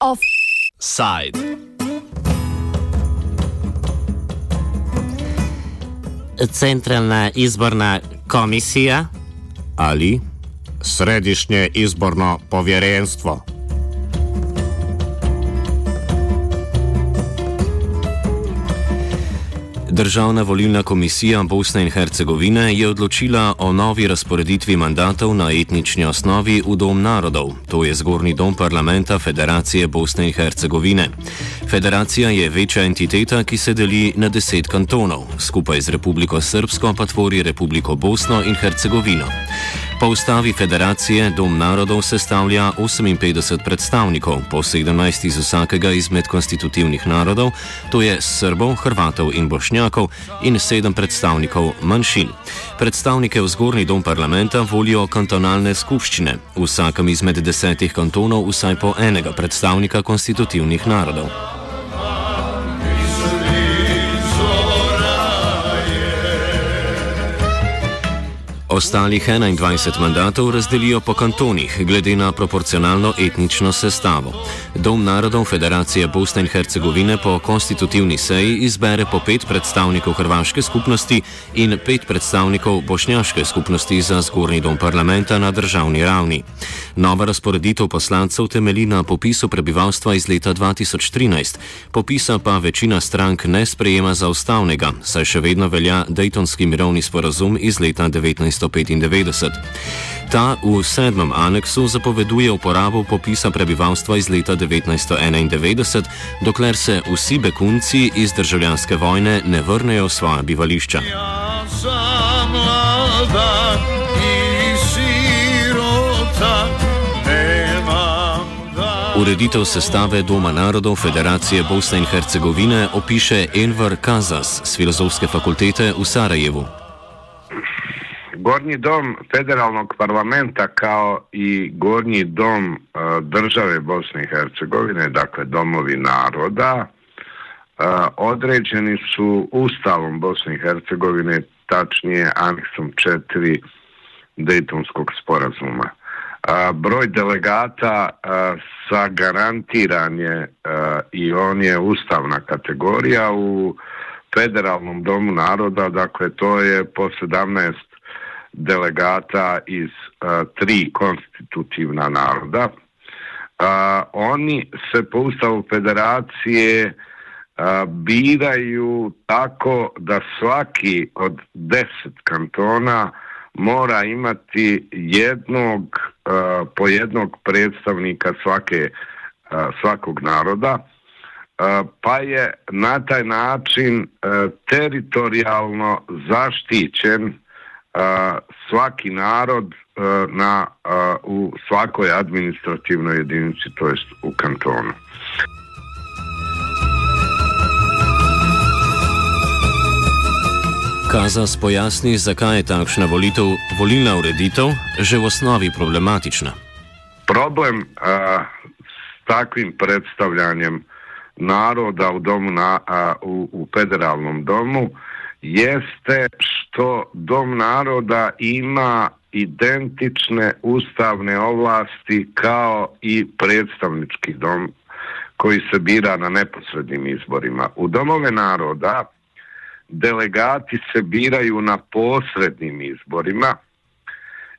Offside. Centralna izborna komisija ali Središnje izborno povjerenstvo. Državna volilna komisija Bosne in Hercegovine je odločila o novi razporeditvi mandatov na etnični osnovi v Dom narodov, to je zgornji dom parlamenta Federacije Bosne in Hercegovine. Federacija je večja entiteta, ki se deli na deset kantonov, skupaj z Republiko Srpsko pa tvori Republiko Bosno in Hercegovino. Po ustavi federacije Dom narodov sestavlja 58 predstavnikov, po 17 iz vsakega izmed konstitutivnih narodov, to je Srbov, Hrvatov in Bošnjakov, in 7 predstavnikov manjšin. Predstavnike v zgornji dom parlamenta volijo kantonalne skupščine, v vsakem izmed desetih kantonov vsaj po enega predstavnika konstitutivnih narodov. Ostalih 21 mandatov razdelijo po kantonih, glede na proporcionalno etnično sestavo. Dom narodov Federacije Bosne in Hercegovine po konstitutivni seji izbere po pet predstavnikov hrvaške skupnosti in pet predstavnikov bošnjaške skupnosti za zgornji dom parlamenta na državni ravni. Nova razporeditev poslancev temelji na popisu prebivalstva iz leta 2013, popisa pa večina strank ne sprejema za ustavnega, saj še vedno velja Daytonski mirovni sporazum iz leta 19. 1995. Ta v sedmem aneksu zapoveduje uporabo popisa prebivalstva iz leta 1991, dokler se vsi begunci iz državljanske vojne ne vrnejo v svoja bivališča. Ja Ureditev sestave Doma narodov Federacije Bosne in Hercegovine opiše Enver Kazas z Filozofske fakultete v Sarajevu. Gornji dom federalnog parlamenta kao i gornji dom e, države Bosne i Hercegovine, dakle domovi naroda, e, određeni su Ustavom Bosne i Hercegovine, tačnije aneksom 4 Dejtonskog sporazuma. E, broj delegata sagarantiran je i on je ustavna kategorija u federalnom domu naroda, dakle to je po 17 delegata iz uh, tri konstitutivna naroda. Uh, oni se po ustavu federacije uh, biraju tako da svaki od deset kantona mora imati jednog uh, po jednog predstavnika svake uh, svakog naroda uh, pa je na taj način teritorijalno zaštićen svaki narod na, u svakoj administrativnoj jedinici, to jest u kantonu. Kazas pojasni, zakaj je takšna volitev, volilna ureditev že v osnovi problematična. Problem a, s takvim predstavljanjem naroda u, domu na, a, u, u federalnom domu jeste što Dom naroda ima identične ustavne ovlasti kao i predstavnički dom koji se bira na neposrednim izborima. U domove naroda delegati se biraju na posrednim izborima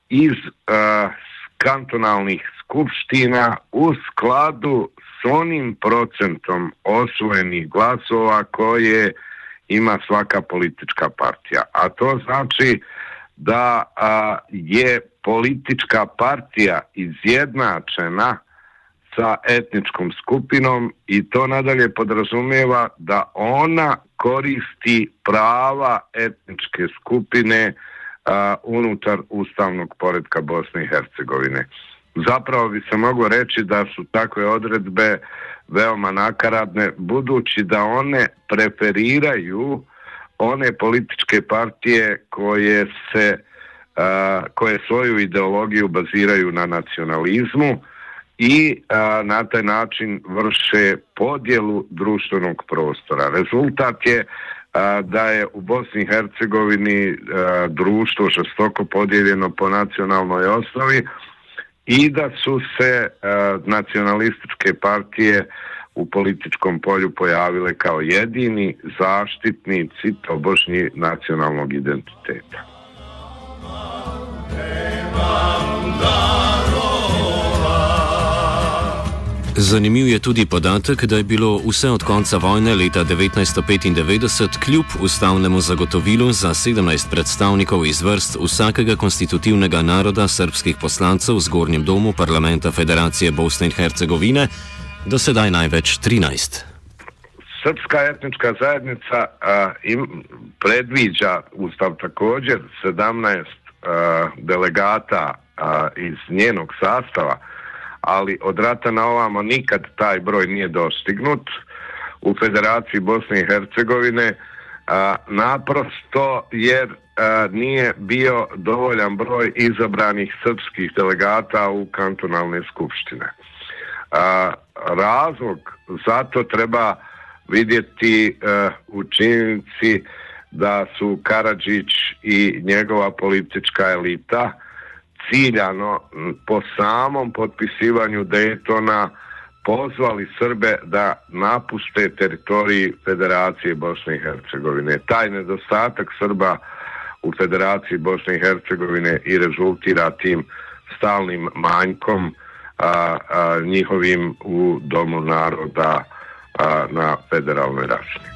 iz uh, kantonalnih skupština u skladu s onim procentom osvojenih glasova koje ima svaka politička partija. A to znači da a, je politička partija izjednačena sa etničkom skupinom i to nadalje podrazumijeva da ona koristi prava etničke skupine a, unutar ustavnog poredka Bosne i Hercegovine. Zapravo bi se moglo reći da su takve odredbe veoma nakaradne, budući da one preferiraju one političke partije koje se a, koje svoju ideologiju baziraju na nacionalizmu i a, na taj način vrše podjelu društvenog prostora. Rezultat je da je u Bosni i Hercegovini društvo žestoko podijeljeno po nacionalnoj osnovi i da su se e, nacionalističke partije u političkom polju pojavile kao jedini zaštitnici tobožnji nacionalnog identiteta. Zanimiv je tudi podatek, da je bilo vse od konca vojne leta 1995 kljub ustavnemu zagotovilu za 17 predstavnikov iz vrst vsakega konstitutivnega naroda srpskih poslancev v zgornjem domu parlamenta Federacije Bosne in Hercegovine do sedaj največ 13. Srpska etnička zajednica a, im predviđa ustav također 17 a, delegata a, iz njenog sastava, ali od rata na ovamo nikad taj broj nije dostignut u Federaciji Bosne i Hercegovine a, naprosto jer a, nije bio dovoljan broj izabranih srpskih delegata u kantonalne skupštine. A, razlog zato treba vidjeti a, u činjenici da su Karadžić i njegova politička elita ciljano po samom potpisivanju Daytona pozvali Srbe da napuste teritoriji Federacije Bosne i Hercegovine. Taj nedostatak Srba u Federaciji Bosne i Hercegovine i rezultira tim stalnim manjkom a, a, njihovim u Domu naroda a, na federalnoj račini.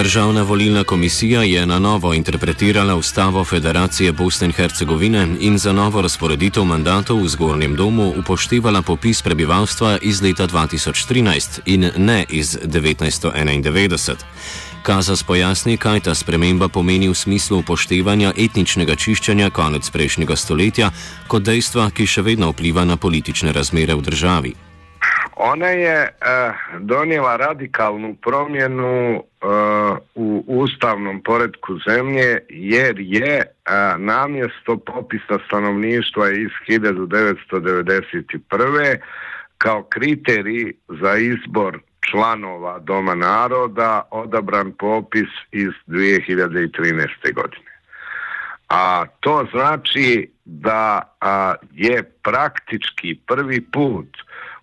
Državna volilna komisija je na novo interpretirala ustavo Federacije Bosne in Hercegovine in za novo razporeditev mandatov v zgornjem domu upoštevala popis prebivalstva iz leta 2013 in ne iz 1991. Kazas pojasni, kaj ta sprememba pomeni v smislu upoštevanja etničnega čiščenja konec prejšnjega stoletja kot dejstva, ki še vedno vpliva na politične razmere v državi. Ona je uh, donijela radikalnu promjenu uh, u ustavnom poredku zemlje jer je uh, namjesto popisa stanovništva iz 1991. kao kriterij za izbor članova Doma naroda odabran popis iz 2013. godine. A to znači da a, je praktički prvi put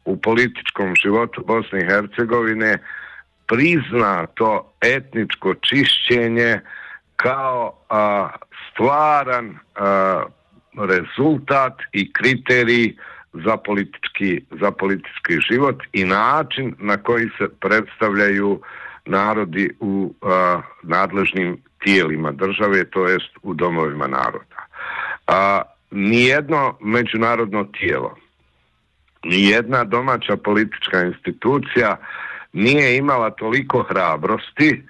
u političkom životu Bosne i Hercegovine prizna to etničko čišćenje kao a, stvaran a, rezultat i kriterij za politički, za politički život i način na koji se predstavljaju narodi u a, nadležnim tijelima države, to jest u domovima naroda. A, nijedno međunarodno tijelo, nijedna domaća politička institucija nije imala toliko hrabrosti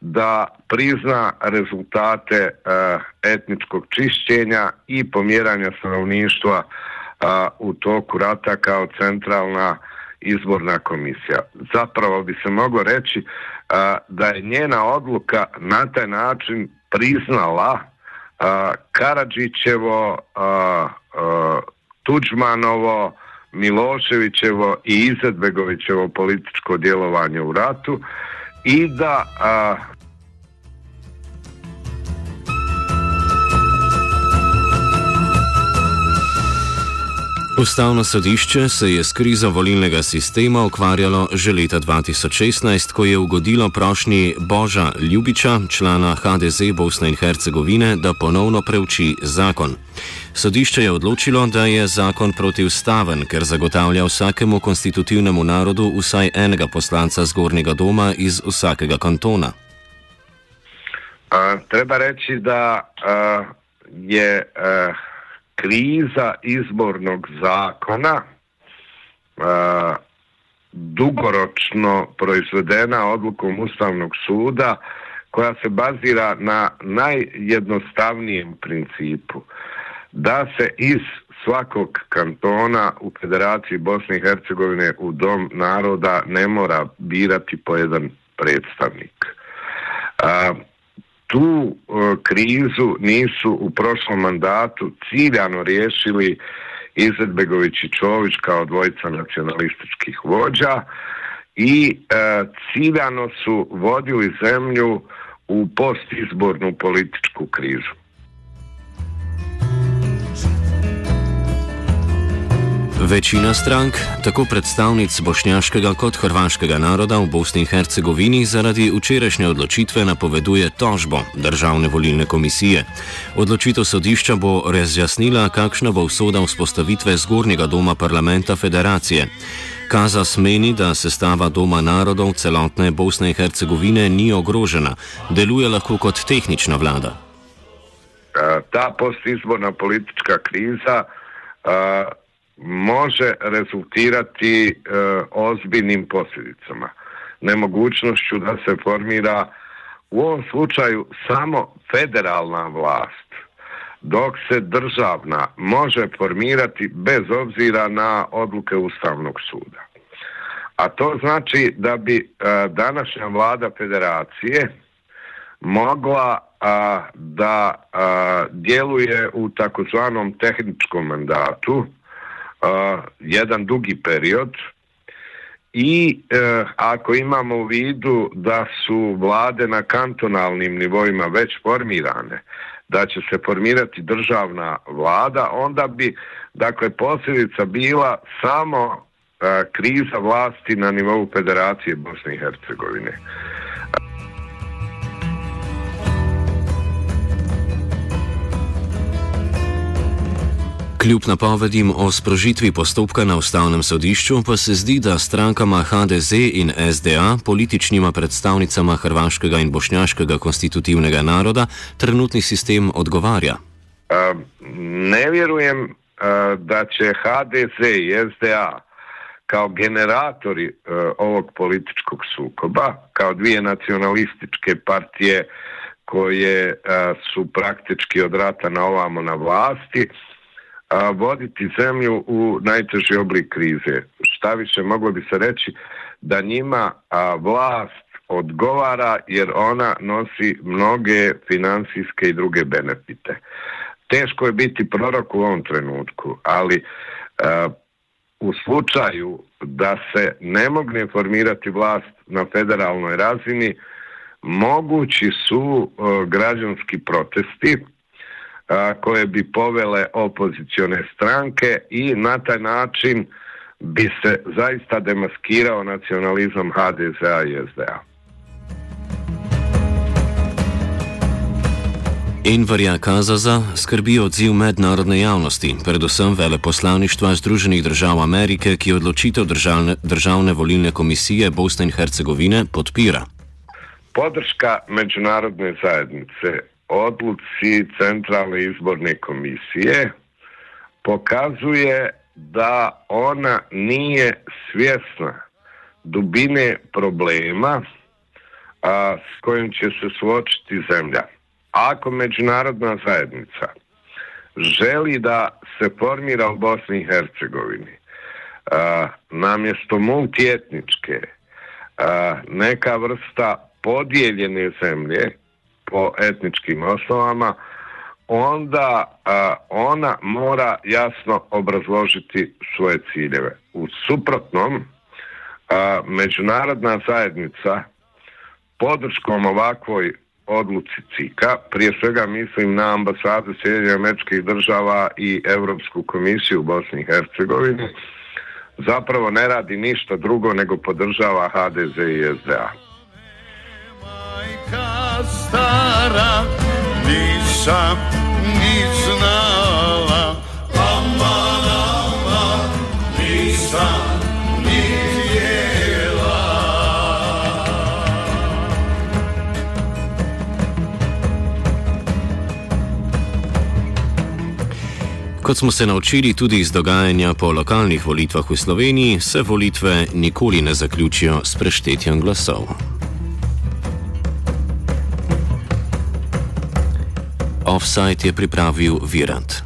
da prizna rezultate e, etničkog čišćenja i pomjeranja stanovništva e, u toku rata kao centralna izborna komisija. Zapravo bi se moglo reći e, da je njena odluka na taj način priznala e, Karadžićevo, e, e, Tuđmanovo, Miloševićevo i Izetbegovićevo političko djelovanje u ratu i da a, Ustavno sodišče se je s krizo volilnega sistema ukvarjalo že leta 2016, ko je ugodilo prošnji Boža Ljubiča, člana HDZ Bosne in Hercegovine, da ponovno preuči zakon. Sodišče je odločilo, da je zakon protivstaven, ker zagotavlja vsakemu konstitutivnemu narodu vsaj enega poslanca zgornjega doma iz vsakega kantona. A, treba reči, da a, je. A, kriza izbornog zakona a, dugoročno proizvedena odlukom Ustavnog suda koja se bazira na najjednostavnijem principu da se iz svakog kantona u Federaciji Bosne i Hercegovine u Dom naroda ne mora birati po jedan predstavnik. A, tu e, krizu nisu u prošlom mandatu ciljano riješili Izetbegović i Čović kao dvojica nacionalističkih vođa i e, ciljano su vodili zemlju u postizbornu političku krizu. Večina strank, tako predstavnic bošnjaškega kot hrvaškega naroda v Bosni in Hercegovini, zaradi včerajšnje odločitve napoveduje tožbo državne volilne komisije. Odločitev sodišča bo razjasnila, kakšna bo usoda vzpostavitve zgornjega doma parlamenta federacije. Kazas meni, da sestava Doma narodov celotne Bosne in Hercegovine ni ogrožena, deluje lahko kot tehnična vlada. Ta postizborna politička kriza može rezultirati e, ozbiljnim posljedicama. Nemogućnošću da se formira u ovom slučaju samo federalna vlast dok se državna može formirati bez obzira na odluke Ustavnog suda. A to znači da bi e, današnja vlada federacije mogla a, da a, djeluje u takozvanom tehničkom mandatu a, jedan dugi period i e, ako imamo u vidu da su vlade na kantonalnim nivoima već formirane, da će se formirati državna vlada, onda bi dakle posljedica bila samo a, kriza vlasti na nivou Federacije Bosne i Hercegovine. Kljub napovedim o sprožitvi postopka na ustavnem sodišču, pa se zdi, da strankama HDZ in SDA, političnima predstavnicama hrvaškega in bošnjaškega konstitutivnega naroda, trenutni sistem odgovarja. Uh, ne vjerujem uh, da će HDZ i SDA kao generatori uh, ovog političkog sukoba, kao dvije nacionalističke partije koje uh, su praktički od rata na ovamo na vlasti, a, voditi zemlju u najteži oblik krize. Šta više moglo bi se reći da njima a, vlast odgovara jer ona nosi mnoge finansijske i druge benefite. Teško je biti prorok u ovom trenutku, ali a, u slučaju da se ne mogne formirati vlast na federalnoj razini, mogući su uh, građanski protesti, koje bi povele opozicione stranke i na taj način bi se zaista demaskirao nacionalizam HDZ-a i SDA. Envarja Kazaza skrbi odziv mednarodne javnosti, predvsem veleposlaništva Združenih držav Amerike, ki odločitev državne, državne volilne komisije Bosne in Hercegovine podpira. Podrška međunarodne zajednice odluci Centralne izborne komisije pokazuje da ona nije svjesna dubine problema a, s kojim će se suočiti zemlja. Ako međunarodna zajednica želi da se formira u Bosni i Hercegovini a, namjesto multijetničke a, neka vrsta podijeljene zemlje, po etničkim osnovama, onda a, ona mora jasno obrazložiti svoje ciljeve. U suprotnom, a, međunarodna zajednica podrškom ovakvoj odluci CIKA, prije svega mislim na ambasadu Sjedinja američkih država i Evropsku komisiju u Bosni i Hercegovini, zapravo ne radi ništa drugo nego podržava HDZ i SDA stara nisam ni znala Aman, aman, nisam ni htjela Kot smo se naučili tudi iz dogajanja po lokalnih volitvah v Sloveniji, se volitve nikoli ne zaključijo s preštetjem glasov. Offside je pripravil Virant.